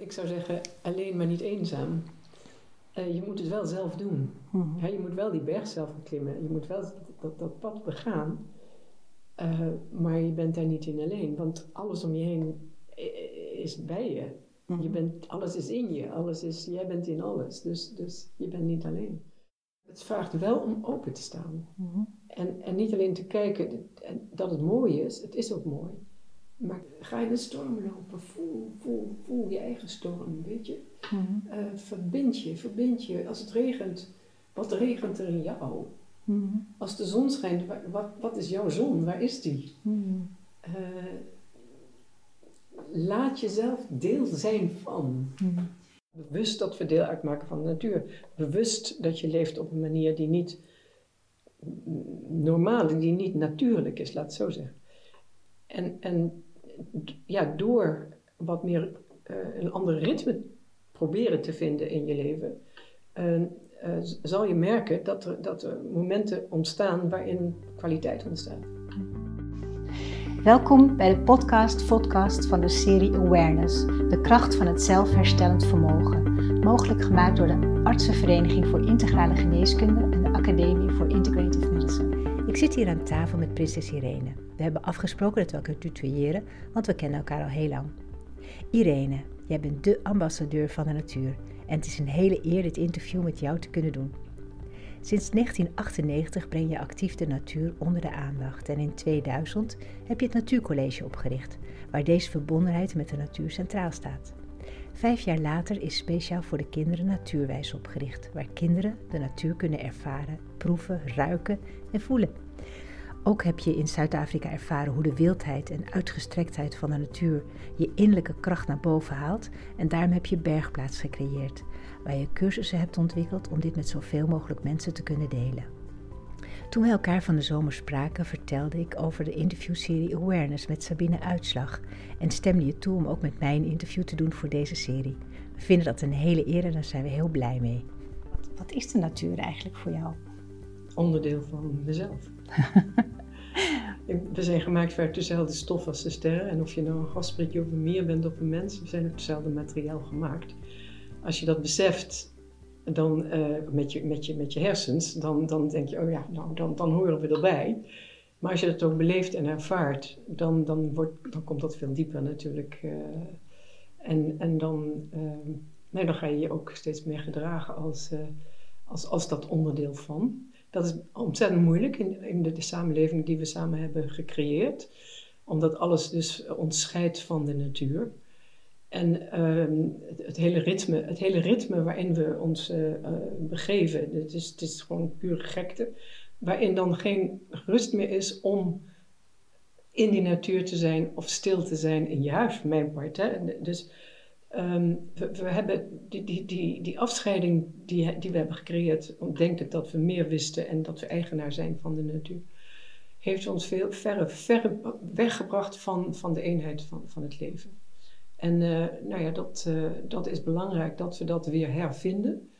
ik zou zeggen, alleen maar niet eenzaam. Uh, je moet het wel zelf doen. Mm je moet wel die berg zelf beklimmen. Je moet wel dat, dat, pad begaan. Uh, maar je bent daar niet in alleen. Want alles om je heen is bij je. Mm Je bent, alles is in je. Alles is, jij bent in alles. Dus, dus je bent niet alleen. Het vraagt wel om open te staan. Mm en, en niet alleen te kijken dat het mooi is. Het is ook mooi. Maar ga je de storm lopen, voel, voel, voel je eigen storm, weet je. Mm verbind je, verbind je. Als het regent, wat regent er in jou? Mm Als de zon schijnt, wat, wat is jouw zon? Waar is die? Mm uh, laat jezelf deel zijn van. Bewust dat we deel uitmaken van de natuur. Bewust dat je leeft op een manier die niet normaal, die niet natuurlijk is, laat het zo zeggen. En, en ja, door wat meer uh, een ander ritme proberen te vinden in je leven, uh, uh, zal je merken dat er, dat er momenten ontstaan waarin kwaliteit ontstaat. Welkom bij de podcast podcast van de serie Awareness, de kracht van het zelfherstellend vermogen. Mogelijk gemaakt door de Artsenvereniging voor Integrale Geneeskunde en de Academie voor zit hier aan tafel met prinses Irene. We hebben afgesproken dat we elkaar tutoyeren, want we kennen elkaar al heel lang. Irene, jij bent de ambassadeur van de natuur en het is een hele eer dit interview met jou te kunnen doen. Sinds 1998 breng je actief de natuur onder de aandacht en in 2000 heb je het Natuurcollege opgericht, waar deze verbondenheid met de natuur centraal staat. Vijf jaar later is speciaal voor de kinderen Natuurwijs opgericht, waar kinderen de natuur kunnen ervaren, proeven, ruiken en voelen. Ook heb je in Zuid-Afrika ervaren hoe de wildheid en uitgestrektheid van de natuur je innerlijke kracht naar boven haalt en daarom heb je Bergplaats gecreëerd, waar je cursussen hebt ontwikkeld om dit met zoveel mogelijk mensen te kunnen delen. Toen we elkaar van de zomer spraken, vertelde ik over de interviewserie Awareness met Sabine Uitslag en stemde je toe om ook met mij een interview te doen voor deze serie. We vinden dat een hele eer en daar zijn we heel blij mee. Wat, is de natuur eigenlijk voor jou? Onderdeel van mezelf. we zijn gemaakt uit dezelfde stof als de sterren. En of je nou een gasprietje of een mier bent of een mens, we zijn uit hetzelfde materiaal gemaakt. Als je dat beseft, dan, uh, met, je, met, je, met je hersens, dan, dan denk je, oh ja, nou, dan, dan horen we erbij. Maar als je dat ook beleeft en ervaart, dan, dan, wordt, dan komt dat veel dieper natuurlijk. Uh, en, en dan, uh, nee, dan ga je je ook steeds meer gedragen als, als, als dat onderdeel van. Dat is ontzettend moeilijk in, in de, samenleving die we samen hebben gecreëerd, omdat alles dus ons scheidt van de natuur. En ehm, het, hele ritme, het hele ritme waarin we ons uh, begeven, het is, het is gewoon pure gekte, waarin dan geen rust meer is om in die natuur te zijn of stil te zijn in je huis, mijn part. Hè. Dus Ehm, we, hebben die, die, die, die afscheiding die, die we hebben gecreëerd, denk ik dat we meer wisten en dat we eigenaar zijn van de natuur, heeft ons veel verre, verre weggebracht van, van de eenheid van, van het leven. En uh, nou ja, dat, uh, dat is belangrijk dat we dat weer hervinden.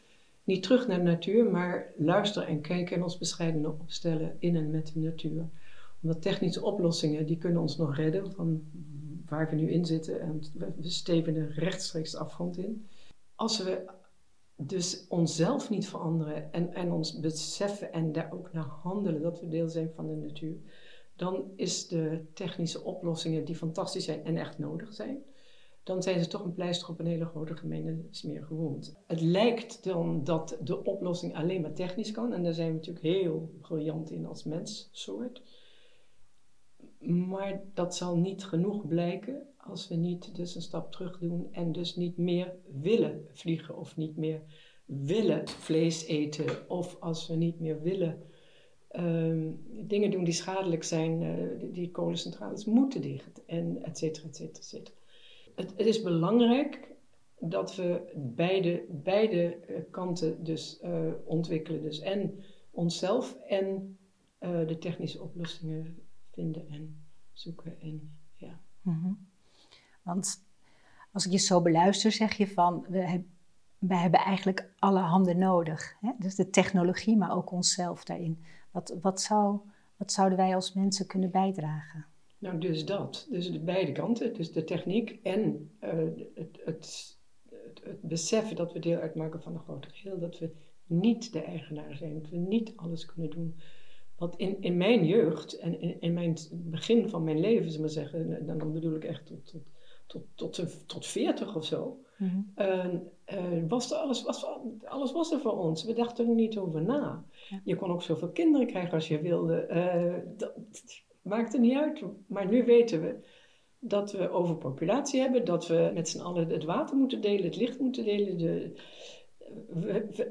Niet terug naar de natuur, maar luisteren en kijken en ons bescheiden opstellen in en met de natuur. Omdat technische oplossingen, die kunnen ons nog redden van waar we nu in zitten. En we steven er rechtstreeks afgrond in. Als we dus onszelf niet veranderen en, en ons beseffen en daar ook naar handelen dat we deel zijn van de natuur, dan is de technische oplossingen die fantastisch zijn en echt nodig zijn, dan zijn ze toch een pleister op een hele grote gemene smerige gewond. Het lijkt dan dat de oplossing alleen maar technisch kan en daar zijn we natuurlijk heel briljant in als menssoort. Maar dat zal niet genoeg blijken als we niet dus een stap terug doen en dus niet meer willen vliegen of niet meer willen vlees eten of als we niet meer willen um, dingen doen die schadelijk zijn, uh, die kolencentrales moeten dicht en et cetera, et cetera, et cetera. Het, het, is belangrijk dat we beide, beide uh, kanten dus uh, ontwikkelen. Dus en onszelf en de technische oplossingen vinden en zoeken. En, ja. Mm Want als ik je zo beluister, zeg je van we, we hebben eigenlijk alle handen nodig. Hè? Dus de technologie, maar ook onszelf daarin. Wat, wat, zou, wat zouden wij als mensen kunnen bijdragen? Nou, dus dat. Dus de beide kanten. Dus de techniek en uh, het, het, beseffen dat we deel uitmaken van een groter geheel. Dat we niet de eigenaar zijn. Dat we niet alles kunnen doen. Want in, in mijn jeugd en in, in mijn begin van mijn leven, zullen we zeggen, dan, dan bedoel ik echt tot, tot, tot, tot, tot 40 of zo. Mm was er alles, was, alles was er voor ons. We dachten er niet over na. Je kon ook zoveel kinderen krijgen als je wilde. Uh, dat, maakte niet uit. Maar nu weten we dat we overpopulatie hebben, dat we met z'n allen het water moeten delen, het licht moeten delen, de,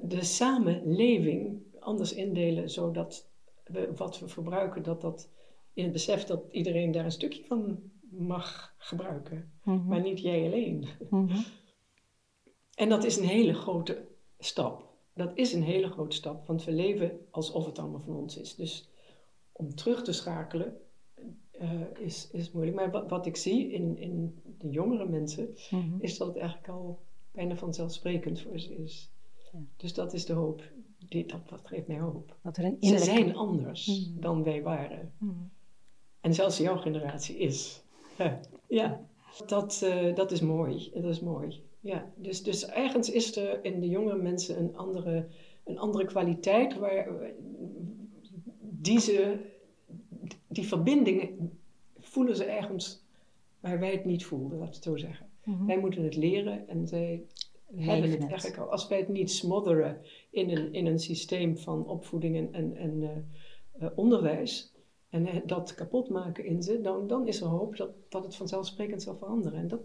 de samenleving anders indelen, zodat we wat we verbruiken, dat dat in het besef dat iedereen daar een stukje van mag gebruiken, mhm. maar niet jij alleen. Mhm. En dat is een hele grote stap. Dat is een hele grote stap, want we leven alsof het allemaal van ons is. Dus om terug te schakelen uh, is, is moeilijk. Maar wat, wat ik zie in, in de jongere mensen, mhm. is dat het eigenlijk al bijna vanzelfsprekend voor ze is. Ja. Dus dat is de hoop. Die, dat, dat geeft mij hoop. Dat er een Ze zijn anders mhm. dan wij waren. Mhm. En zelfs jouw generatie is. ja, dat, uh, dat is mooi. Dat is mooi. Ja, dus, dus ergens is er in de jongere mensen een andere, een andere kwaliteit waar, die ze die verbinding voelen ze ergens waar wij het niet voelden, laat ik het zo zeggen. Mhm. Wij moeten het leren en zij hebben het, eigenlijk al. Als wij het niet smotheren in een, in een systeem van opvoeding en, en, en uh, uh, onderwijs en uh, dat kapot maken in ze, dan, dan is er hoop dat, dat het vanzelfsprekend zal veranderen. En dat,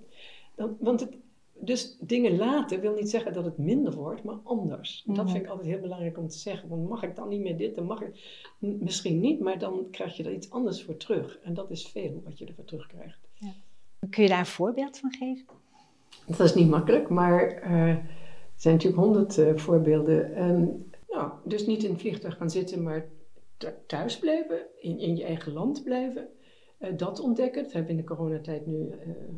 dat, want het, dus dingen laten wil niet zeggen dat het minder wordt, maar anders. Dat mhm. vind ik altijd heel belangrijk om te zeggen. Want mag ik dan niet meer dit, dan mag ik misschien niet, maar dan krijg je er iets anders voor terug. En dat is veel wat je ervoor terugkrijgt. Ja. Kun je daar een voorbeeld van geven? Dat is niet makkelijk, maar uh, zijn natuurlijk honderd uh, voorbeelden. Nou, dus niet in het vliegtuig gaan zitten, maar thuis blijven, in, in je eigen land blijven. Uh, dat ontdekken, dat hebben we in de coronatijd nu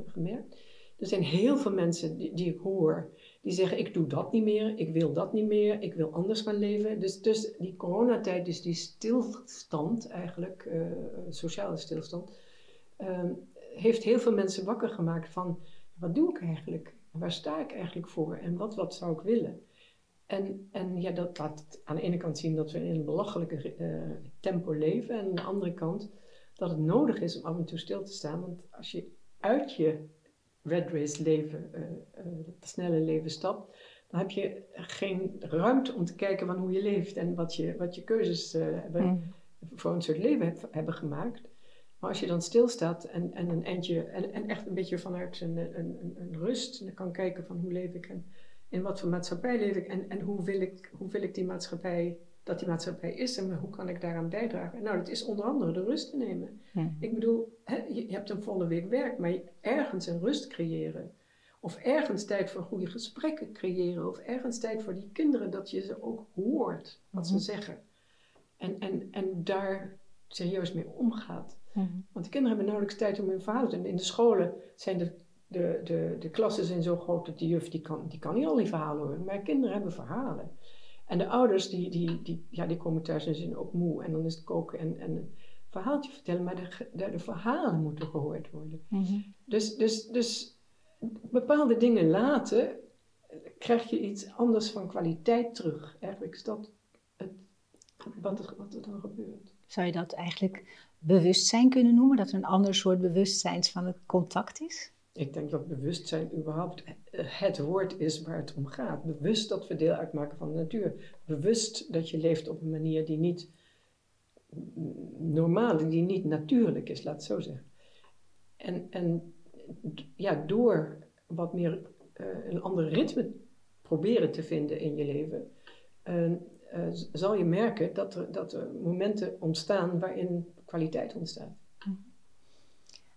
gemerkt. Er zijn heel veel mensen die, die, ik hoor, die zeggen: Ik doe dat niet meer, ik wil dat niet meer, ik wil anders gaan leven. Dus, dus die coronatijd, dus die stilstand eigenlijk, sociale stilstand, uh, heeft heel veel mensen wakker gemaakt van: Wat doe ik eigenlijk? Waar sta ik eigenlijk voor? En wat, wat zou ik willen? En, en ja, dat laat aan de ene kant zien dat we in een belachelijke uh, tempo leven, en aan de andere kant dat het nodig is om af en toe stil te staan. Want als je uit je red race leven, uh, het snelle leven stapt, dan heb je geen ruimte om te kijken van hoe je leeft en wat je, wat je keuzes hebben, mm. voor een soort leven hebben gemaakt. Maar als je dan stilstaat en, en een eindje, en, en echt een beetje vanuit een, een, een, een rust en kan kijken van hoe leef ik en in wat voor maatschappij leef ik en, en hoe, wil ik, hoe wil ik die maatschappij dat die maatschappij is en hoe kan ik daaraan bijdragen? Nou, dat is onder andere de rust te nemen. Ik bedoel, hè, je, hebt een volle week werk, maar ergens een rust creëren. Of ergens tijd voor goede gesprekken creëren. Of ergens tijd voor die kinderen, dat je ze ook hoort wat ze mhm. zeggen. En, en, en daar serieus mee omgaat. Mhm. Want de kinderen hebben nauwelijks tijd om hun verhaal te doen. In de scholen zijn de, de, de, de klassen zijn zo groot dat de juf die kan, die kan niet al die verhalen horen. Maar kinderen hebben verhalen. En de ouders die, die, die, ja, die komen thuis en zijn ook moe. En dan is het koken en, en een verhaaltje vertellen. Maar de, de, de verhalen moeten gehoord worden. Mhm. dus, dus, dus bepaalde dingen laten, krijg je iets anders van kwaliteit terug. Eigenlijk is dat het, wat, er, wat er dan gebeurt. Zou je dat eigenlijk bewustzijn kunnen noemen? Dat er een ander soort bewustzijn van het contact is? Ik denk dat bewustzijn überhaupt het woord is waar het om gaat. Bewust dat we deel uitmaken van de natuur. Bewust dat je leeft op een manier die niet normaal, die niet natuurlijk is, laat het zo zeggen. En, en ja, door wat meer uh, een ander ritme proberen te vinden in je leven, uh, zal je merken dat er, dat er momenten ontstaan waarin kwaliteit ontstaat.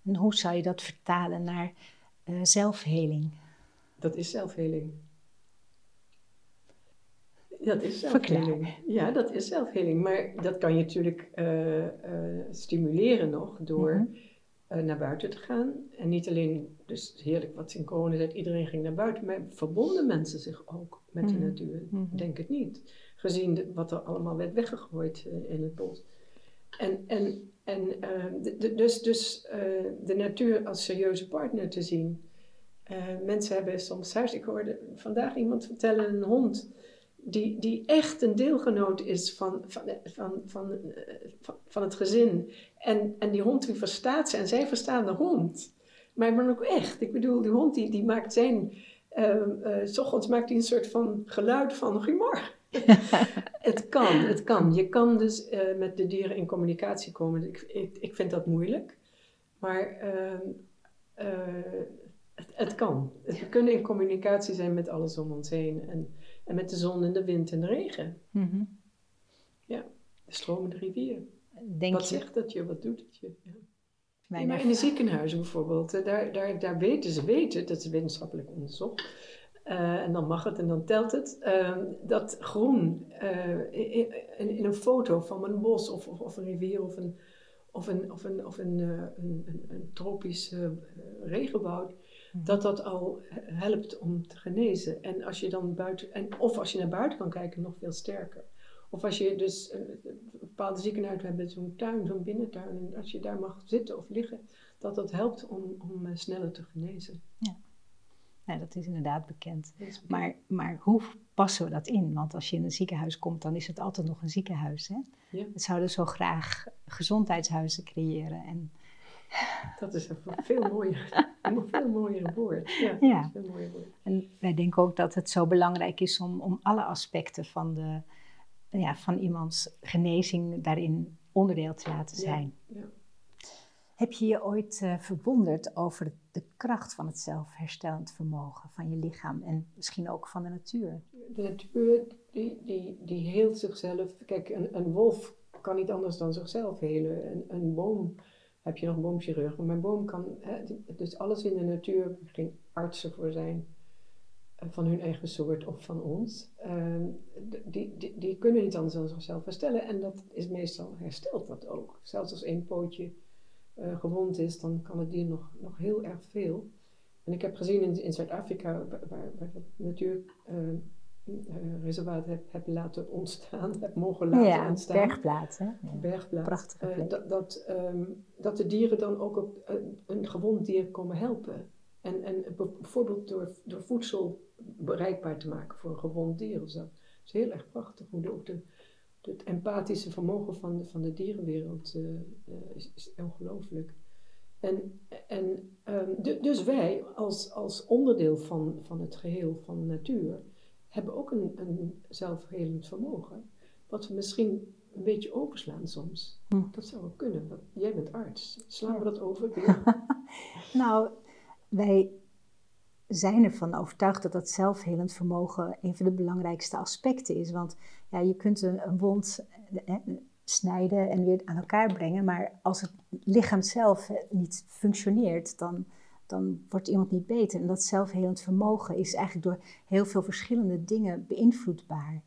En hoe zou je dat vertalen naar uh, zelfheling? Dat is zelfheling. Dat is zelfheling. Ja, dat is zelfheling. Maar dat kan je natuurlijk uh, uh, stimuleren nog door mm -hmm. naar buiten te gaan. En niet alleen, dus heerlijk wat in corona zei, iedereen ging naar buiten, maar verbonden mensen zich ook met mm -hmm. de mhm. natuur? Mm -hmm. Denk het niet. Gezien de, wat er allemaal werd weggegooid in het bos. En, en en de, dus dus uh, de natuur als serieuze partner te zien. mensen hebben soms thuis, ik hoorde vandaag iemand vertellen, een hond die, die echt een deelgenoot is van, van, van, van, van, van het gezin. En, en die hond die verstaat ze en zij verstaan de hond. Maar, maar ook echt. Ik bedoel, die hond die, die maakt zijn... Uh, s ochtends maakt hij een soort van geluid van humor. het kan, het kan. Je kan dus uh, met de dieren in communicatie komen. Ik, ik, ik vind dat moeilijk. Maar het, het, kan. We kunnen in communicatie zijn met alles om ons heen. En, en met de zon en de wind en de regen. Mm -hmm. Ja, de stromende rivier. Denk wat je... zegt dat je? Wat doet het je? Ja. Maar in de ziekenhuizen bijvoorbeeld, daar, daar, daar weten ze weten, dat is wetenschappelijk onderzocht, uh, en dan mag het en dan telt het, uh, dat groen uh, in, in, een foto van een bos of, of, of een rivier of een, of een, of een, of een, een, een, een tropisch regenwoud, mhm. dat dat al helpt om te genezen. En als je dan buiten, en, of als je naar buiten kan kijken, nog veel sterker. Of als je dus een, bepaalde ziekenhuizen hebben, zo'n tuin, zo'n binnentuin, en als je daar mag zitten of liggen, dat dat helpt om, om sneller te genezen. Ja. Ja, dat is inderdaad bekend. Is bekend. Maar, maar hoe passen we dat in? Want als je in een ziekenhuis komt, dan is het altijd nog een ziekenhuis. Hè? Ja. We zouden zo graag gezondheidshuizen creëren. En... Dat is een veel mooier, een veel mooier woord. Ja, ja. Veel mooier woord. En wij denken ook dat het zo belangrijk is om, om alle aspecten van de ja, van iemands genezing daarin onderdeel te laten zijn. Ja. Heb je je ooit uh, verwonderd over de kracht van het zelfherstellend vermogen van je lichaam en misschien ook van de natuur? De natuur die, die, die heelt zichzelf. Kijk, een, een wolf kan niet anders dan zichzelf helen. Een, een boom, heb je nog een boomchirurg, maar een boom kan, hè, dus alles in de natuur, geen artsen voor zijn van hun eigen soort of van ons, uh, die, die, die, kunnen niet anders dan zichzelf herstellen. En dat is meestal herstelt dat ook. Zelfs als één pootje uh, gewond is, dan kan het dier nog, nog heel erg veel. En ik heb gezien in, in Zuid-Afrika, waar, waar, dat natuurreservaat uh, heb, heb laten ontstaan, heb mogen laten ja, ontstaan. Bergplaats, hè? Ja, bergplaats. Prachtige dat, dat, um, dat de dieren dan ook op een gewond dier komen helpen. En, en bijvoorbeeld door, door voedsel bereikbaar te maken voor een gewond dier of zo. Dat is heel erg prachtig hoe de, ook de, het empathische vermogen van de, van de dierenwereld uh, is, is ongelooflijk. En, en um, dus wij als, als onderdeel van, van het geheel van de natuur hebben ook een, een zelfhelend vermogen. Wat we misschien een beetje overslaan soms. Hm. Dat zou wel kunnen. Jij bent arts. Slaan we dat over? nou, wij zijn ervan overtuigd dat dat zelfhelend vermogen een van de belangrijkste aspecten is. Want ja, je kunt een, wond eh, eh, snijden en weer aan elkaar brengen, maar als het lichaam zelf eh, niet functioneert, dan, dan wordt iemand niet beter. En dat zelfhelend vermogen is eigenlijk door heel veel verschillende dingen beïnvloedbaar.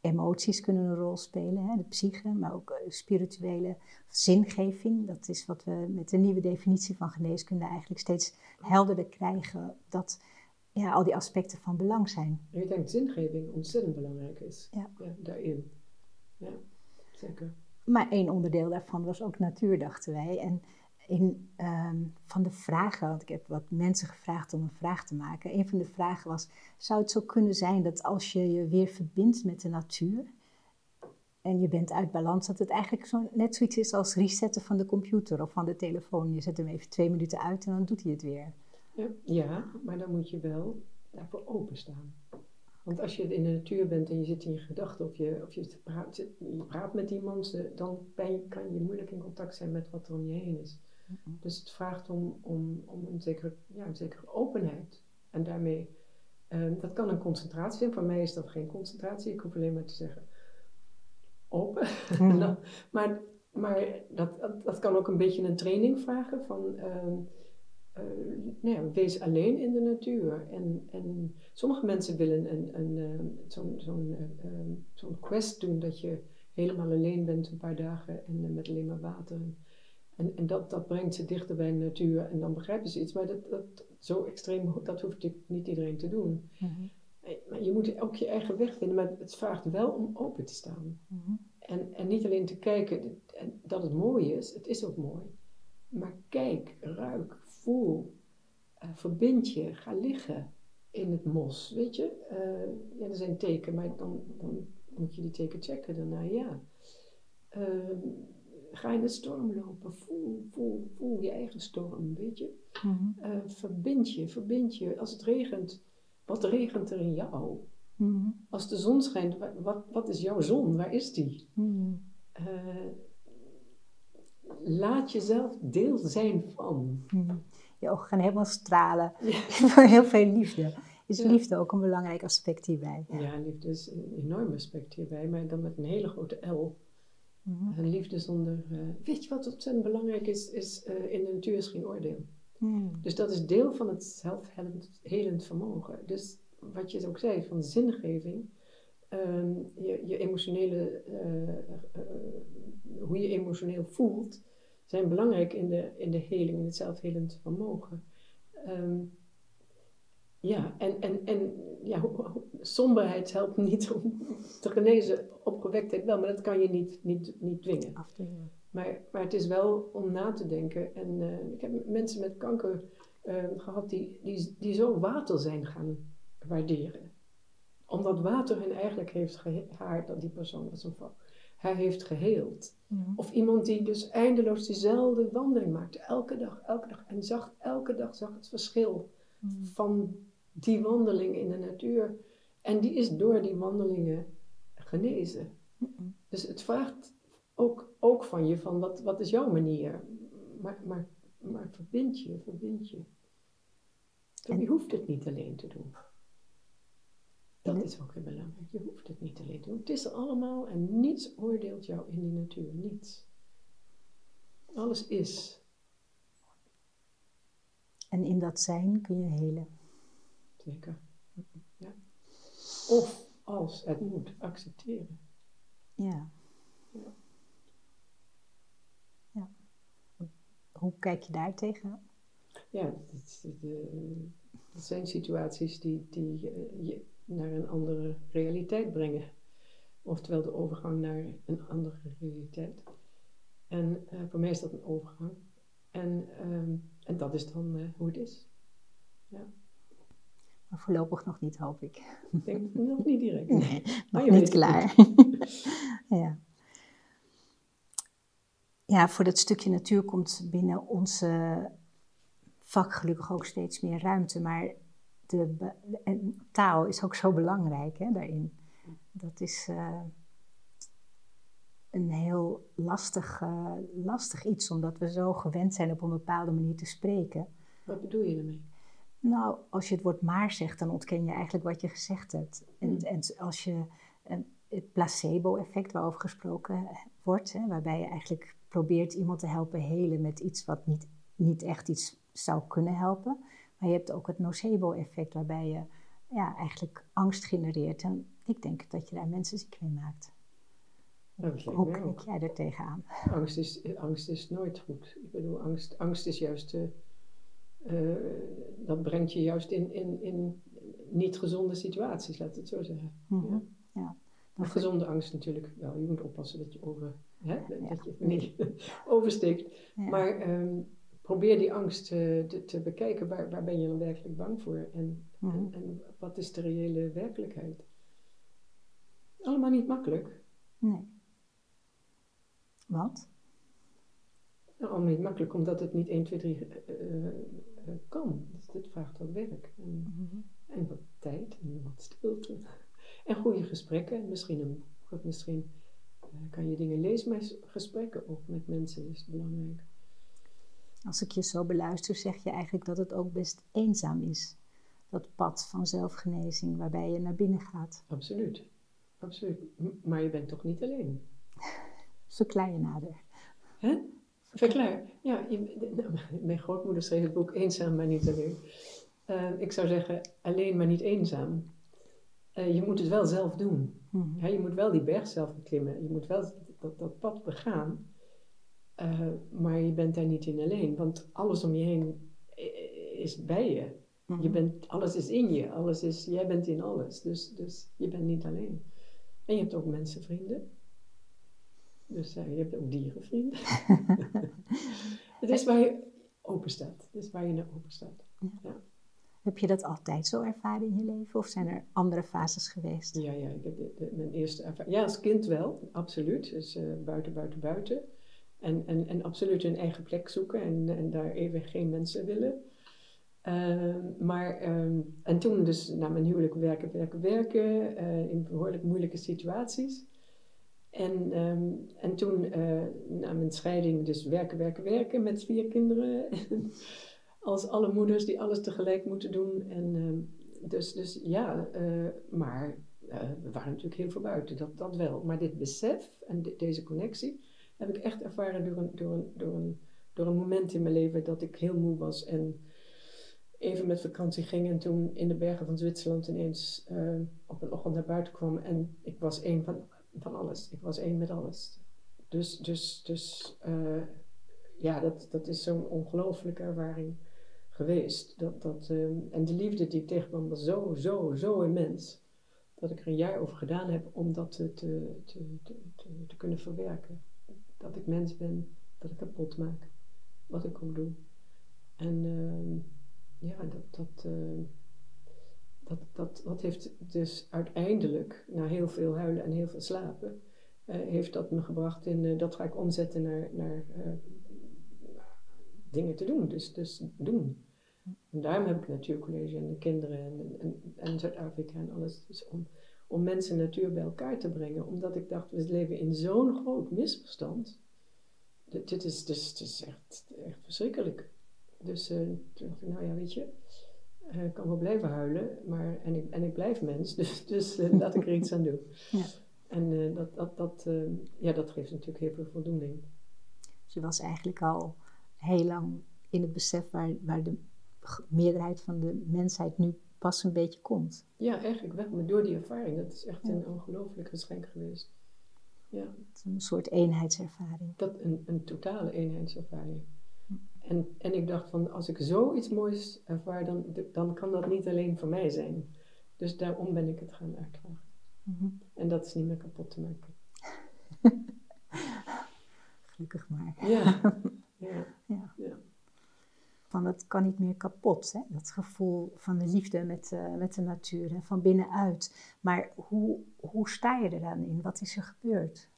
Emoties kunnen een rol spelen, hè, de psyche, maar ook spirituele zingeving. Dat is wat we met de nieuwe definitie van geneeskunde eigenlijk steeds helderder krijgen. Dat ja, al die aspecten van belang zijn. Ik denk dat zingeving ontzettend belangrijk is ja. ja daarin. Ja, zeker. Maar één onderdeel daarvan was ook natuur, dachten wij. En in, um, van de vragen, want ik heb wat mensen gevraagd om een vraag te maken. Een van de vragen was: zou het zo kunnen zijn dat als je je weer verbindt met de natuur en je bent uit balans, dat het eigenlijk zo, net zoiets is als resetten van de computer of van de telefoon? Je zet hem even twee minuten uit en dan doet hij het weer. Ja, maar dan moet je wel daarvoor openstaan. Want als je in de natuur bent en je zit in je gedachten of je, of je, praat, je praat met iemand, dan ben kan je moeilijk in contact zijn met wat er om je heen is. Dus het vraagt om, om, om een, zekere, ja, een zekere openheid. En daarmee, um, dat kan een concentratie zijn. Voor mij is dat geen concentratie. Ik hoef alleen maar te zeggen open. Mhm. maar maar dat, dat, kan ook een beetje een training vragen van... Um, uh, nou ja, wees alleen in de natuur. En, en sommige mensen willen een, een, een, zo'n zo'n uh, zo'n quest doen dat je helemaal alleen bent een paar dagen en uh, met alleen maar water. En, en dat, dat brengt ze dichter bij de natuur en dan begrijpen ze iets. Maar dat, dat, zo extreem, dat hoeft niet iedereen te doen. Mm Maar je moet ook je eigen weg vinden, maar het vraagt wel om open te staan. Mm en, en niet alleen te kijken dat het mooi is, het is ook mooi. Maar kijk, ruik, voel. Uh, verbind je, ga liggen in het mos, weet je. Uh, ja, er zijn teken, maar dan, dan moet je die teken checken daarna, ja. Ehm, ga in de storm lopen, voel, voel, voel je eigen storm, weet je. Mm verbind je, verbind je. Als het regent, wat regent er in jou? Mhm. Als de zon schijnt, wat, wat is jouw zon? Waar is die? Mhm. Eh, laat jezelf deel zijn van. Mhm. Je ogen gaan helemaal stralen. Voor heel veel liefde. Is liefde ook een belangrijk aspect hierbij? Ja, liefde is een enorm aspect hierbij, maar dan met een hele grote L. Een liefde zonder. Uh, weet je wat ontzettend belangrijk is? is uh, in de natuur is geen oordeel. Dus dat is deel van het zelfhelend vermogen. Dus wat je ook zei, van zingeving, ehm, je, je, emotionele, eh, eh, hoe je emotioneel voelt, zijn belangrijk in de, in de heling, in het zelfhelend vermogen. Ehm, ja, en, en, en ja, somberheid helpt niet om te genezen, opgewektheid wel, maar dat kan je niet, niet, niet dwingen. Afdwingen. Maar, maar het is wel om na te denken. En uh, ik heb mensen met kanker uh, gehad die, die, die zo water zijn gaan waarderen. Omdat water hen eigenlijk heeft haar, dat die persoon was een vrouw, hij heeft geheeld. Mhm. Of iemand die dus eindeloos diezelfde wandeling maakte, elke dag, elke dag. En zag elke dag zag het verschil mhm. van die wandeling in de natuur. En die is door die wandelingen genezen. Mhm. Dus het vraagt ook, ook van je, van wat, wat is jouw manier? Maar, maar, maar verbind je, verbind je. Je hoeft het niet alleen te doen. Dat is ook heel belangrijk. Je hoeft het niet alleen te doen. Het is er allemaal en niets oordeelt jou in die natuur. Niets. Alles is. En in dat zijn kun je helen. Zeker. Ja. Of als het moet, accepteren. Ja. ja. ja. Hoe kijk je daar tegen? Ja, dat, zijn situaties die, die je naar een andere realiteit brengen. Oftewel de overgang naar een andere realiteit. En uh, voor mij is dat een overgang. En, uh, en dat is dan uh, hoe het is. Ja. Maar voorlopig nog niet, hoop ik. Ik denk nog niet direct. Nee, nog niet klaar. ja. ja, voor dat stukje natuur komt binnen onze vak gelukkig ook steeds meer ruimte. Maar de, en taal is ook zo belangrijk hè, daarin. Dat is uh, een heel lastig, uh, lastig iets, omdat we zo gewend zijn op een bepaalde manier te spreken. Wat bedoel je ermee? Nou, als je het woord maar zegt, dan ontken je eigenlijk wat je gezegd hebt. En, hmm. en als je het placebo-effect waarover gesproken wordt, hè, waarbij je eigenlijk probeert iemand te helpen helen met iets wat niet, niet echt iets zou kunnen helpen. Maar je hebt ook het nocebo-effect, waarbij je ja, eigenlijk angst genereert. En ik denk dat je daar mensen ziek mee maakt. Hoe kijk jij er tegenaan? Angst is, angst is nooit goed. Ik bedoel, angst, angst is juist. Uh, dat brengt je juist in, in, in niet gezonde situaties, laat het zo zeggen. Mhm, ja. ja. Of gezonde angst natuurlijk wel. Je moet oppassen dat je over, hè, dat je niet oversteekt. Maar um, probeer die angst te, te, te bekijken. Waar, waar, ben je dan werkelijk bang voor? En, en, mhm. en, wat is de reële werkelijkheid? Allemaal niet makkelijk. Nee. Wat? Nou, allemaal niet makkelijk, omdat het niet 1, 2, 3 uh, uh, kan. Dus dit vraagt wat werk. En, mhm. en, wat tijd en wat stilte. En goede gesprekken. En misschien een boek. misschien uh, kan je dingen lezen. Maar gesprekken ook met mensen is belangrijk. Als ik je zo beluister, zeg je eigenlijk dat het ook best eenzaam is. Dat pad van zelfgenezing waarbij je naar binnen gaat. Absoluut. Absoluut. Maar je bent toch niet alleen? Verklaar je nader. Hè? Verklaar. Ja, je, mijn grootmoeder schreef het boek Eenzaam, maar niet alleen. Uh, ik zou zeggen, alleen, maar niet eenzaam. Uh, je moet het wel zelf doen. Mm ja, je moet wel die berg zelf beklimmen. Je moet wel dat, dat pad begaan. Uh, maar je bent daar niet in alleen, want alles om je heen is bij je. je mhm. bent, alles is in je, alles is, jij bent in alles, dus, dus je bent niet alleen. En je hebt ook mensenvrienden. Dus uh, je hebt ook dierenvrienden. het is waar je open staat. Het is waar je naar open staat. Ja. Heb je dat altijd zo ervaren in je leven of zijn er andere fases geweest? Ja, ja, ik heb de, de- mijn eerste ervaring. Ja, als kind wel, absoluut. Dus eh, buiten, buiten, buiten. En, en, absoluut een eigen plek zoeken en, en daar even geen mensen willen. Ehm, maar, ehm, en toen dus na mijn huwelijk werken, werken, werken eh, in behoorlijk moeilijke situaties. En, ehm, en toen eh, na mijn scheiding dus werken, werken, werken met vier kinderen. Als alle moeders die alles tegelijk moeten doen. En, dus, dus ja, eh, maar we waren natuurlijk heel veel buiten, dat, dat wel. Maar dit besef en de- deze connectie heb ik echt ervaren door een, door, een, door, een, door een moment in mijn leven dat ik heel moe was en even met vakantie ging en toen in de bergen van Zwitserland ineens eh, op een ochtend naar buiten kwam en ik was één van, van alles. Ik was één met alles. Dus, dus, dus eh, ja, dat, dat is zo'n ongelooflijke ervaring geweest. Dat, dat, ehm, en de liefde die ik tegenkwam was zo, zo, zo immens. Dat ik er een jaar over gedaan heb om dat te, te, te, te, te, te kunnen verwerken. Dat ik mens ben, dat ik kapot maak. Wat ik ook doe. En ehm, ja, dat, dat, ehm, dat, dat, dat heeft dus uiteindelijk, na heel veel huilen en heel veel slapen, eh, heeft dat me gebracht in, eh, dat ga ik omzetten naar, naar eh, dingen te doen. Dus, dus doen. En daarom heb ik natuurcollege en de kinderen en, en, en Zuid-Afrika en alles. Dus om, om mensen en natuur bij elkaar te brengen. Omdat ik dacht, we leven in zo'n groot misverstand. Dit, dit, is, is, dit is echt, echt verschrikkelijk. Dus eh, toen dacht ik, nou ja, weet je, eh, ik kan wel blijven huilen, maar, en, ik, en ik blijf mens, dus, dus eh, laat ik er iets aan doen. Ja. En dat, dat, dat, ja, dat geeft natuurlijk heel veel voldoening. Dus je was eigenlijk al heel lang in het besef waar, waar de meerderheid van de mensheid nu pas een beetje komt. Ja, eigenlijk wel, maar door die ervaring, dat is echt Ja. een ongelooflijk geschenk geweest. Ja, een soort eenheidservaring. dat een, een totale eenheidservaring. En, en ik dacht van, als ik zoiets moois ervaar, dan, dan kan dat niet alleen voor mij zijn. Dus daarom ben ik het gaan uitdragen. Mhm. En dat is niet meer kapot te maken. Gelukkig maar. Ja, ja, Ja. Van dat kan niet meer kapot. Hè? Dat gevoel van de liefde met, eh, met de natuur en van binnenuit. Maar hoe, hoe sta je er dan in? Wat is er gebeurd?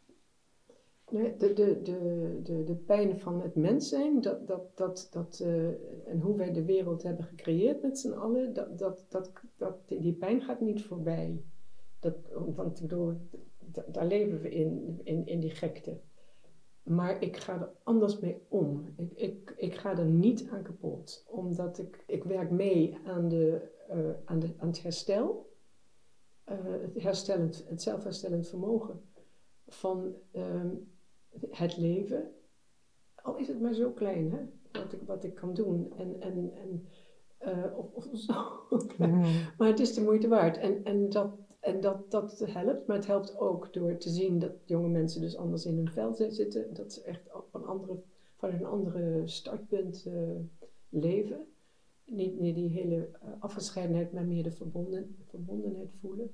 De, de, de, de, de pijn van het mens zijn, dat, dat, dat, dat, eh, en hoe wij de wereld hebben gecreëerd met z'n allen, dat, dat, dat, dat, die pijn gaat niet voorbij. Dat, want daar leven we in, in, in die gekte. Maar ik ga er anders mee om. Ik, ik, ik ga er niet aan kapot. Omdat ik, ik werk mee aan, de, eh, aan, de, aan het herstel. Eh, het, herstellend, het zelfherstellend vermogen van ehm, het leven. Al is het maar zo klein, hè? Wat, ik, wat ik kan doen. En, en, en, eh, of, of zo klein. Maar het is de moeite waard. En, en, dat, en dat, dat helpt. Maar het helpt ook door te zien dat jonge mensen dus anders in hun vel zi- zitten. Dat ze echt op een andere, vanuit een andere startpunt eh, leven. Niet meer die hele eh, afgescheidenheid, maar meer de verbonden, verbondenheid voelen.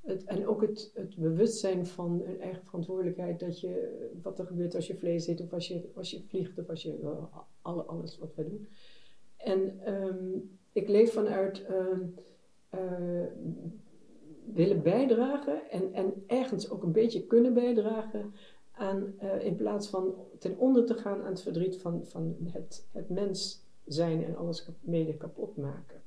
Het, en ook het, het bewustzijn van hun eigen verantwoordelijkheid. Dat je, wat er gebeurt als je vlees eet, of als je, als je vliegt, of als je eh, alle, alles wat wij doen. En ehm, ik leef vanuit ehm, eh, willen bijdragen en, en ergens ook een beetje kunnen bijdragen aan, eh, in plaats van ten onder te gaan aan het verdriet van, van het, het mens zijn en alles mede kapot maken.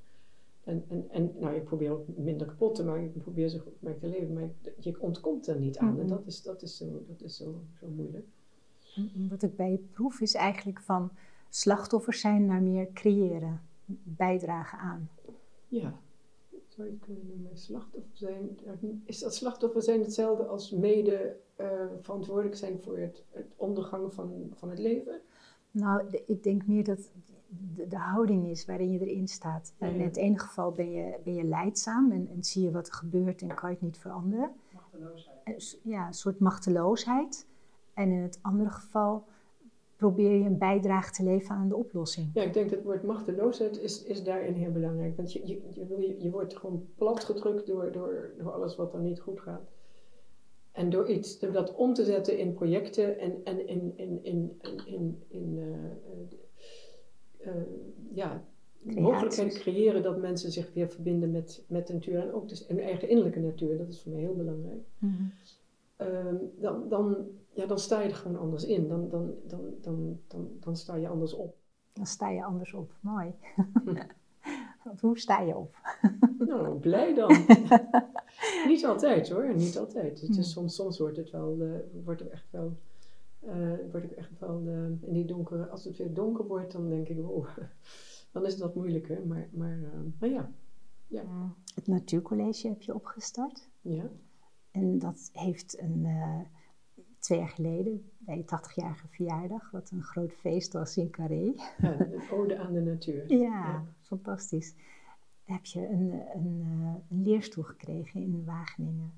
En, en, en nou, ik probeer ook minder kapot te maken, ik probeer zo goed mogelijk te leven, maar je ontkomt er niet aan. En dat is, dat is, zo, dat is zo, zo moeilijk. Wat ik bij je proef is eigenlijk van slachtoffers zijn naar meer creëren, bijdragen aan. Ja, zou je kunnen noemen slachtoffer zijn. Is dat slachtoffer zijn hetzelfde als mede eh, verantwoordelijk zijn voor het, het ondergang van, van het leven? Nou, de- ik denk meer dat de, de houding is waarin je erin staat. Ja, En in het ene geval ben je, ben je leidzaam en, en zie je wat er gebeurt en kan je het niet veranderen. En s- Ja, een soort machteloosheid. En in het andere geval probeer je een bijdrage te leveren aan de oplossing. Ja, ik denk dat het woord machteloosheid is, is daarin heel belangrijk. Want je, je, je, je wordt gewoon platgedrukt door, door, door alles wat er niet goed gaat. En door iets, door dat om te zetten in projecten en, en in, in, in, in, in, in eh, eh, eh, ja, mogelijkheden creëren dat mensen zich weer verbinden met, met de natuur en ook dus hun eigen innerlijke natuur. Dat is voor mij heel belangrijk. Mhm. Ehm, dan, dan, ja, dan sta je er gewoon anders in. Dan, dan, dan, dan, dan, dan sta je anders op. Dan sta je anders op. Mooi. Want hoe sta je op? Nou, blij dan. niet altijd hoor, niet altijd. Het is, soms, soms wordt het wel, eh, wordt er echt wel, eh, word ik echt wel eh, in die donkere, als het weer donker wordt, dan denk ik, wow, dan is het wat moeilijker. Maar, maar, maar ja. ja. Het Natuurcollege heb je opgestart. Ja. En dat heeft een, twee jaar geleden, bij je 80-jarige verjaardag, wat een groot feest was in Carré. Ja, een ode aan de natuur. Ja, ja. fantastisch. Heb je een, een, een, leerstoel gekregen in Wageningen?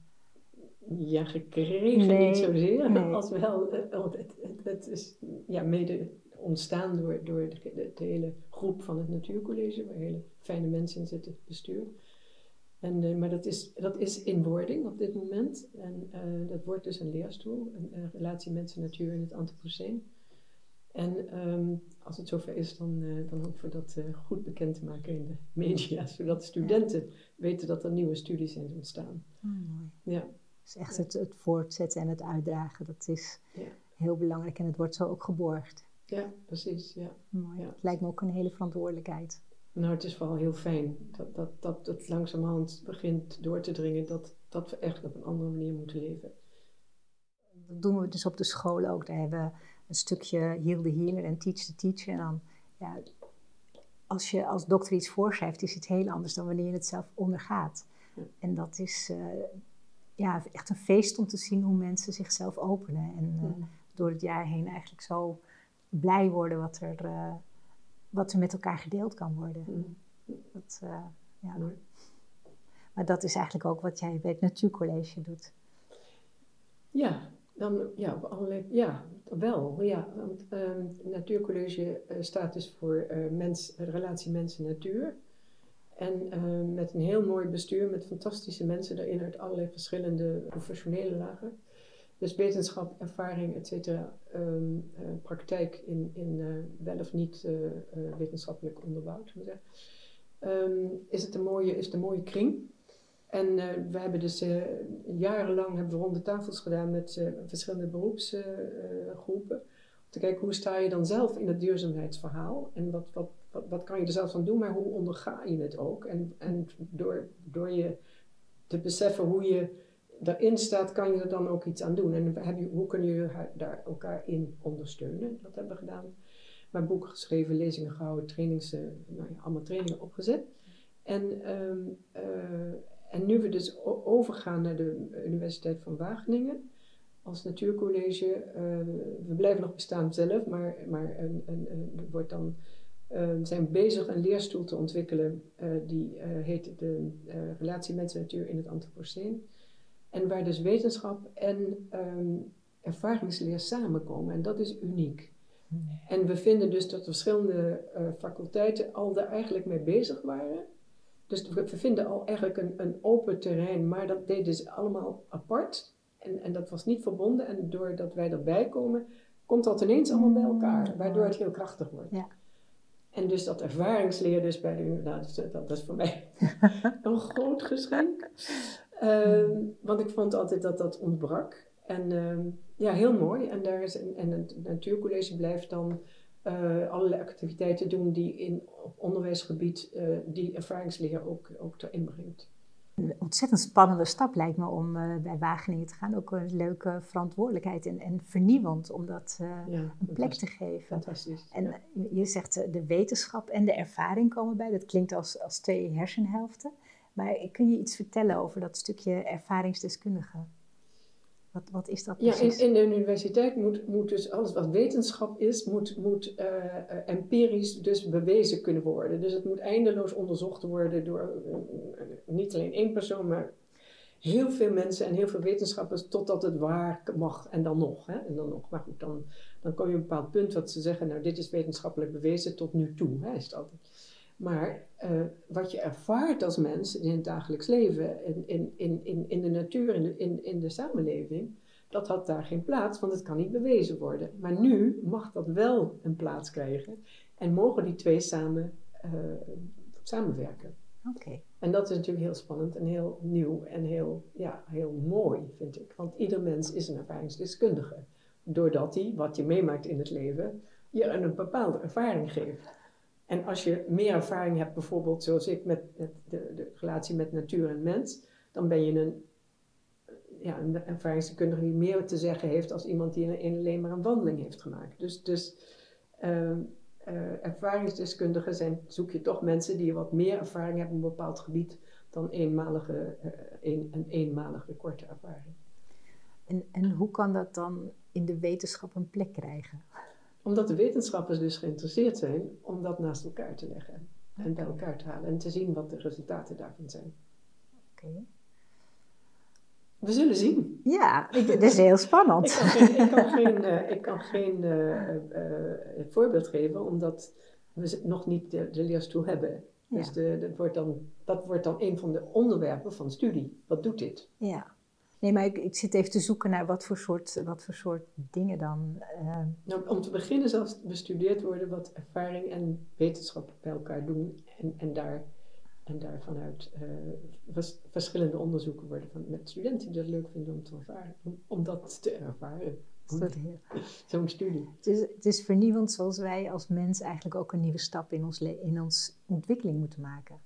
Ja, gekregen niet zozeer, nee. als wel, want het, het, het, is ja, mede ontstaan door, door de, de, hele groep van het Natuurcollege, waar hele fijne mensen in zitten, bestuur. En, uh, maar dat is, dat is in wording op dit moment. En uh, dat wordt dus een leerstoel, een, een relatie mensen-natuur in het Anthropoceen. En um, als het zover is, dan, uh, dan hopen we dat goed bekend te maken in de media, zodat studenten ja. weten dat er nieuwe studies zijn ontstaan. Oh, mooi. Ja. Dus echt het, het voortzetten en het uitdragen, dat is ja. heel belangrijk en het wordt zo ook geborgd. Ja, precies. Ja. Mooi. Het lijkt me ook een hele verantwoordelijkheid. Nou, het is vooral heel fijn dat, dat, dat het langzamerhand begint door te dringen dat, dat we echt op een andere manier moeten leven. Dat doen we dus op de school ook. Daar hebben we een stukje Heal the Healer en Teach the Teacher. En dan, ja, als je als dokter iets voorschrijft, is het heel anders dan wanneer je het zelf ondergaat. Ja. En dat is uh, ja, echt een feest om te zien hoe mensen zichzelf openen. En uh, Mhm. door het jaar heen eigenlijk zo blij worden wat er, uh, wat er met elkaar gedeeld kan worden. Mhm. Dat, uh, ja. Mooi. Maar dat is eigenlijk ook wat jij bij het Natuurcollege doet. Ja, dan, ja, op allerlei, ja, wel. Ja, want ehm, Natuurcollege eh, staat dus voor eh, mens, relatie mensen-natuur. En eh, met een heel mooi bestuur, met fantastische mensen daarin uit allerlei verschillende professionele lagen. Dus wetenschap, ervaring, et cetera, ehm, eh, praktijk in, in eh, wel of niet eh, wetenschappelijk onderbouwd. Ehm, is het een mooie, is het mooie kring. En we hebben dus jarenlang hebben we ronde tafels gedaan met verschillende beroepsgroepen. om te kijken hoe sta je dan zelf in het duurzaamheidsverhaal. En wat, wat, wat, wat kan je er zelf van doen, maar hoe onderga je het ook. En, en door, door je te beseffen hoe je daarin staat, kan je er dan ook iets aan doen. En heb je, hoe kun je daar elkaar in ondersteunen? Dat hebben we gedaan. Maar boeken geschreven, lezingen gehouden, trainings, eh, nou ja, allemaal trainingen opgezet. En, ehm, eh, en nu we dus overgaan naar de Universiteit van Wageningen als natuurcollege, eh, we blijven nog bestaan zelf, maar, maar een, er wordt dan, zijn bezig een leerstoel te ontwikkelen die heet de Relatie Mensen-Natuur in het Anthropoceen. En waar dus wetenschap en ehm, ervaringsleer samenkomen. En dat is uniek. En we vinden dus dat verschillende eh, faculteiten al daar eigenlijk mee bezig waren. Dus we vinden al eigenlijk een, een open terrein, maar dat deden ze allemaal apart. En, en dat was niet verbonden. En doordat wij erbij komen, komt dat ineens allemaal bij elkaar. Waardoor het heel krachtig wordt. Ja. En dus dat ervaringsleer dus bij de nou, dat, dat is voor mij een groot geschenk. Ehm, want ik vond altijd dat dat ontbrak. En ehm, ja, heel mooi. En, daar is, en, en het natuurcollege blijft dan eh, allerlei activiteiten doen die in, op onderwijsgebied eh, die ervaringsleer ook, ook erin brengt. Een ontzettend spannende stap lijkt me om uh, bij Wageningen te gaan. Ook een leuke verantwoordelijkheid en, en vernieuwend om dat uh, Ja, een plek te geven. Fantastisch. En ja. je zegt uh, de wetenschap en de ervaring komen bij. Dat klinkt als, als twee hersenhelften. Maar kun je iets vertellen over dat stukje ervaringsdeskundige? Wat, wat is dat Ja, precies? in, in de universiteit moet, moet dus alles wat wetenschap is, moet, moet uh, empirisch dus bewezen kunnen worden. Dus het moet eindeloos onderzocht worden door uh, niet alleen één persoon, maar heel veel mensen en heel veel wetenschappers, totdat het waar mag en dan nog. Hè? En dan nog. Maar goed, dan, dan kom je op een bepaald punt wat ze zeggen, nou dit is wetenschappelijk bewezen tot nu toe, hè, is het altijd. Maar uh, wat je ervaart als mens in het dagelijks leven, in, in, in, in, in de natuur, in de, in, in de samenleving, dat had daar geen plaats, want het kan niet bewezen worden. Maar nu mag dat wel een plaats krijgen en mogen die twee samen samenwerken. Oké. En dat is natuurlijk heel spannend en heel nieuw en heel, ja, heel mooi, vind ik. Want ieder mens is een ervaringsdeskundige. Doordat hij, wat je meemaakt in het leven, je een bepaalde ervaring geeft. En als je meer ervaring hebt, bijvoorbeeld zoals ik met, de, de, relatie met natuur en mens, dan ben je een, ja, een ervaringsdeskundige die meer te zeggen heeft als iemand die alleen maar een wandeling heeft gemaakt. Dus, dus uh, uh, ervaringsdeskundigen zijn, zoek je toch mensen die wat meer ervaring hebben op een bepaald gebied dan eenmalige, uh, een, een eenmalige korte ervaring. En, en hoe kan dat dan in de wetenschap een plek krijgen? Omdat de wetenschappers dus geïnteresseerd zijn om dat naast elkaar te leggen en bij elkaar te halen en te zien wat de resultaten daarvan zijn. Oké. We zullen zien. Ja, dat is heel spannend. ik kan geen, ik kan geen, uh, ik kan geen uh, uh, voorbeeld geven, omdat we nog niet de, de leerstoel hebben. Dus de, dat, wordt dan, dat wordt dan een van de onderwerpen van studie. Wat doet dit? Ja. Nee, maar ik, ik zit even te zoeken naar wat voor soort, wat voor soort dingen dan. Nou, om te beginnen zal bestudeerd worden wat ervaring en wetenschap bij elkaar doen en, en daar en daar vanuit uh, vers verschillende onderzoeken worden van, met studenten die dat leuk vinden om te ervaren, om, om dat te ervaren. Zo'n studie. Het is, het is vernieuwend zoals wij als mens eigenlijk ook een nieuwe stap in ons, in ons ontwikkeling moeten maken.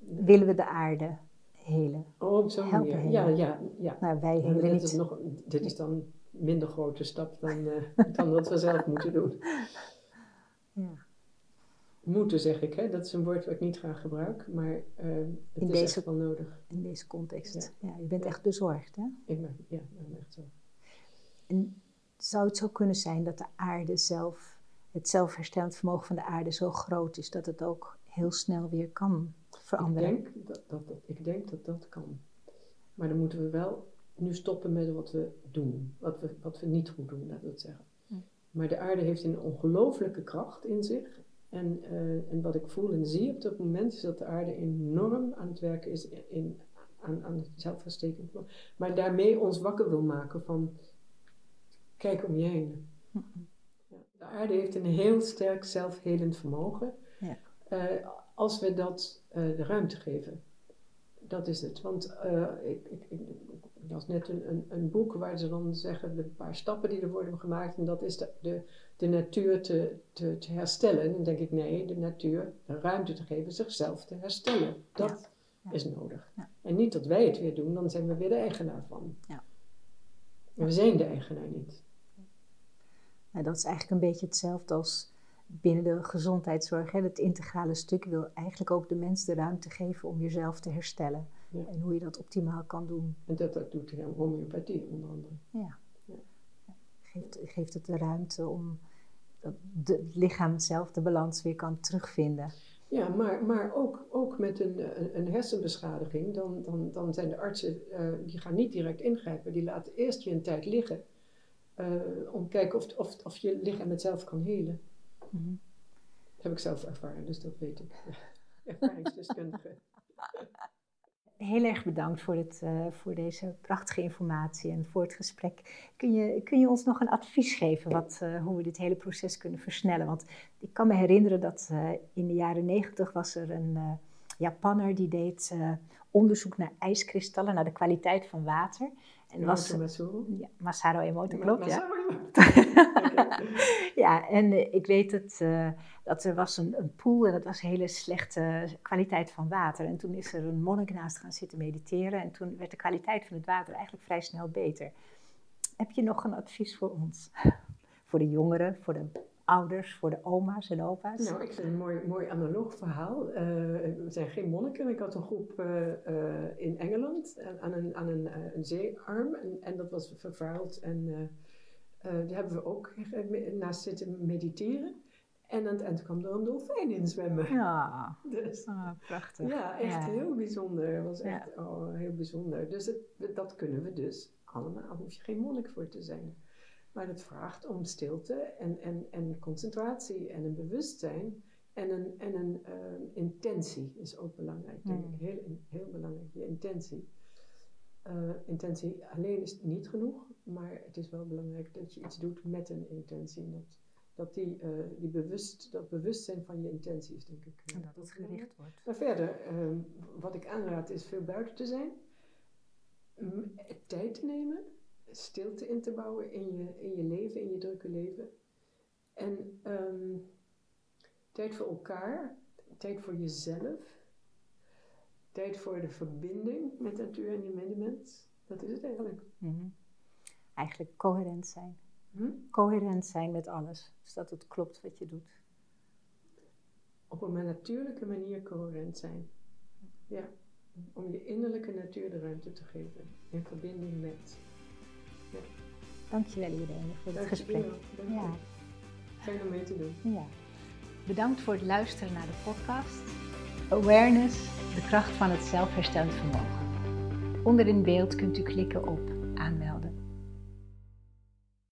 Willen we de aarde helen? Oh, zo'n manier. Ja, ja, ja. Nou, wij helen dit niet. Is nog, dit is dan een minder grote stap dan, uh, dan wat we zelf moeten doen. Ja. Moeten zeg ik, hè? dat is een woord wat ik niet graag gebruik, maar uh, het in is deze, echt wel nodig. In deze context. Ja, ja je bent echt bezorgd, hè? Ik ben, ja, ik ben echt zo. En zou het zo kunnen zijn dat de aarde zelf, het zelfherstellend vermogen van de aarde zo groot is dat het ook heel snel weer kan veranderen? Ik denk dat dat, ik denk dat, dat kan. Maar dan moeten we wel nu stoppen met wat we doen, wat we, wat we niet goed doen, laten we het zeggen. Hm. Maar de aarde heeft een ongelooflijke kracht in zich en, uh, en, wat ik voel en zie op dat moment is dat de aarde enorm aan het werken is in, aan, aan het zelfversteken. Maar daarmee ons wakker wil maken van kijk om je heen. Ja, de aarde heeft een heel sterk zelfhelend vermogen. Ja. Uh, als we dat uh, de ruimte geven. Dat is het. Want ik, ik, ik, las net een, een, een, boek waar ze dan zeggen de paar stappen die er worden gemaakt. En dat is de, de, de natuur te, te, te, herstellen. En dan denk ik, nee, de natuur de ruimte te geven zichzelf te herstellen. Dat ja. Ja. is nodig. Ja. En niet dat wij het weer doen, dan zijn we weer de eigenaar van. En we zijn de eigenaar niet. Nou, dat is eigenlijk een beetje hetzelfde als binnen de gezondheidszorg. Hè. Het integrale stuk wil eigenlijk ook de mens de ruimte geven om jezelf te herstellen. En hoe je dat optimaal kan doen. En dat, dat doet de homeopathie onder andere. Ja. Geeft, geeft het de ruimte om dat de, het lichaam zelf de balans weer kan terugvinden. Ja, maar, maar ook, ook met een, een, een hersenbeschadiging, dan, dan, dan zijn de artsen, uh, die gaan niet direct ingrijpen. Die laten eerst je een tijd liggen. Uh, om te kijken of, of, of je lichaam het zelf kan helen. Mm -hmm. Dat heb ik zelf ervaren, dus dat weet ik. Ervaringsdeskundige. Heel erg bedankt voor, het, uh, voor deze prachtige informatie en voor het gesprek. Kun je, kun je ons nog een advies geven wat, uh, hoe we dit hele proces kunnen versnellen? Want ik kan me herinneren dat uh, in de jaren negentig was er een Japanner die deed onderzoek naar ijskristallen, naar de kwaliteit van water. En was? Ja, Masaru Emoto, klopt, ja. ja, en uh, ik weet het, uh, dat er was een, een pool en dat was hele slechte kwaliteit van water. En toen is er een monnik naast gaan zitten mediteren en toen werd de kwaliteit van het water eigenlijk vrij snel beter. Heb je nog een advies voor ons? voor de jongeren, voor de ouders, voor de oma's en opa's? Nou, ik vind een mooi, mooi analoog verhaal. Uh, we zijn geen monniken. Ik had een groep uh, uh, in Engeland aan een, aan een, een zeearm en, en, dat was vervuild. En daar hebben we ook naast zitten mediteren. En aan het eind kwam er een dolfijn in zwemmen. Ja, dus, oh, prachtig. Ja, echt ja. heel bijzonder. Het was echt Ja. oh, heel bijzonder. Dus het, dat kunnen we dus allemaal. Daar hoef je geen monnik voor te zijn. Maar het vraagt om stilte en, en, en concentratie en een bewustzijn en een, en een uh, intentie is ook belangrijk, denk Mm. ik. Heel, heel belangrijk, je intentie. Uh, intentie alleen is niet genoeg, maar het is wel belangrijk dat je iets doet met een intentie. En dat Dat die, eh, die bewust, dat bewustzijn van je intenties, denk ik. En dat het gericht wordt. Maar verder, ehm, wat ik aanraad is veel buiten te zijn. Tijd te nemen. Stilte in te bouwen in je, in je leven, in je drukke leven. En ehm, tijd voor elkaar. Tijd voor jezelf. Tijd voor de verbinding met natuur en je medemens. Dat is het eigenlijk. Mhm. Eigenlijk coherent zijn. Hm? Coherent zijn met alles. Dus dat het klopt wat je doet. Op een natuurlijke manier coherent zijn. Ja. Om je innerlijke natuur de ruimte te geven. In verbinding met. Dankjewel Irene voor dit gesprek. Dank. Ja. Fijn om mee te doen. Ja. Bedankt voor het luisteren naar de podcast. Awareness, de kracht van het zelfherstellend vermogen. Onder in beeld kunt u klikken op aanmelden.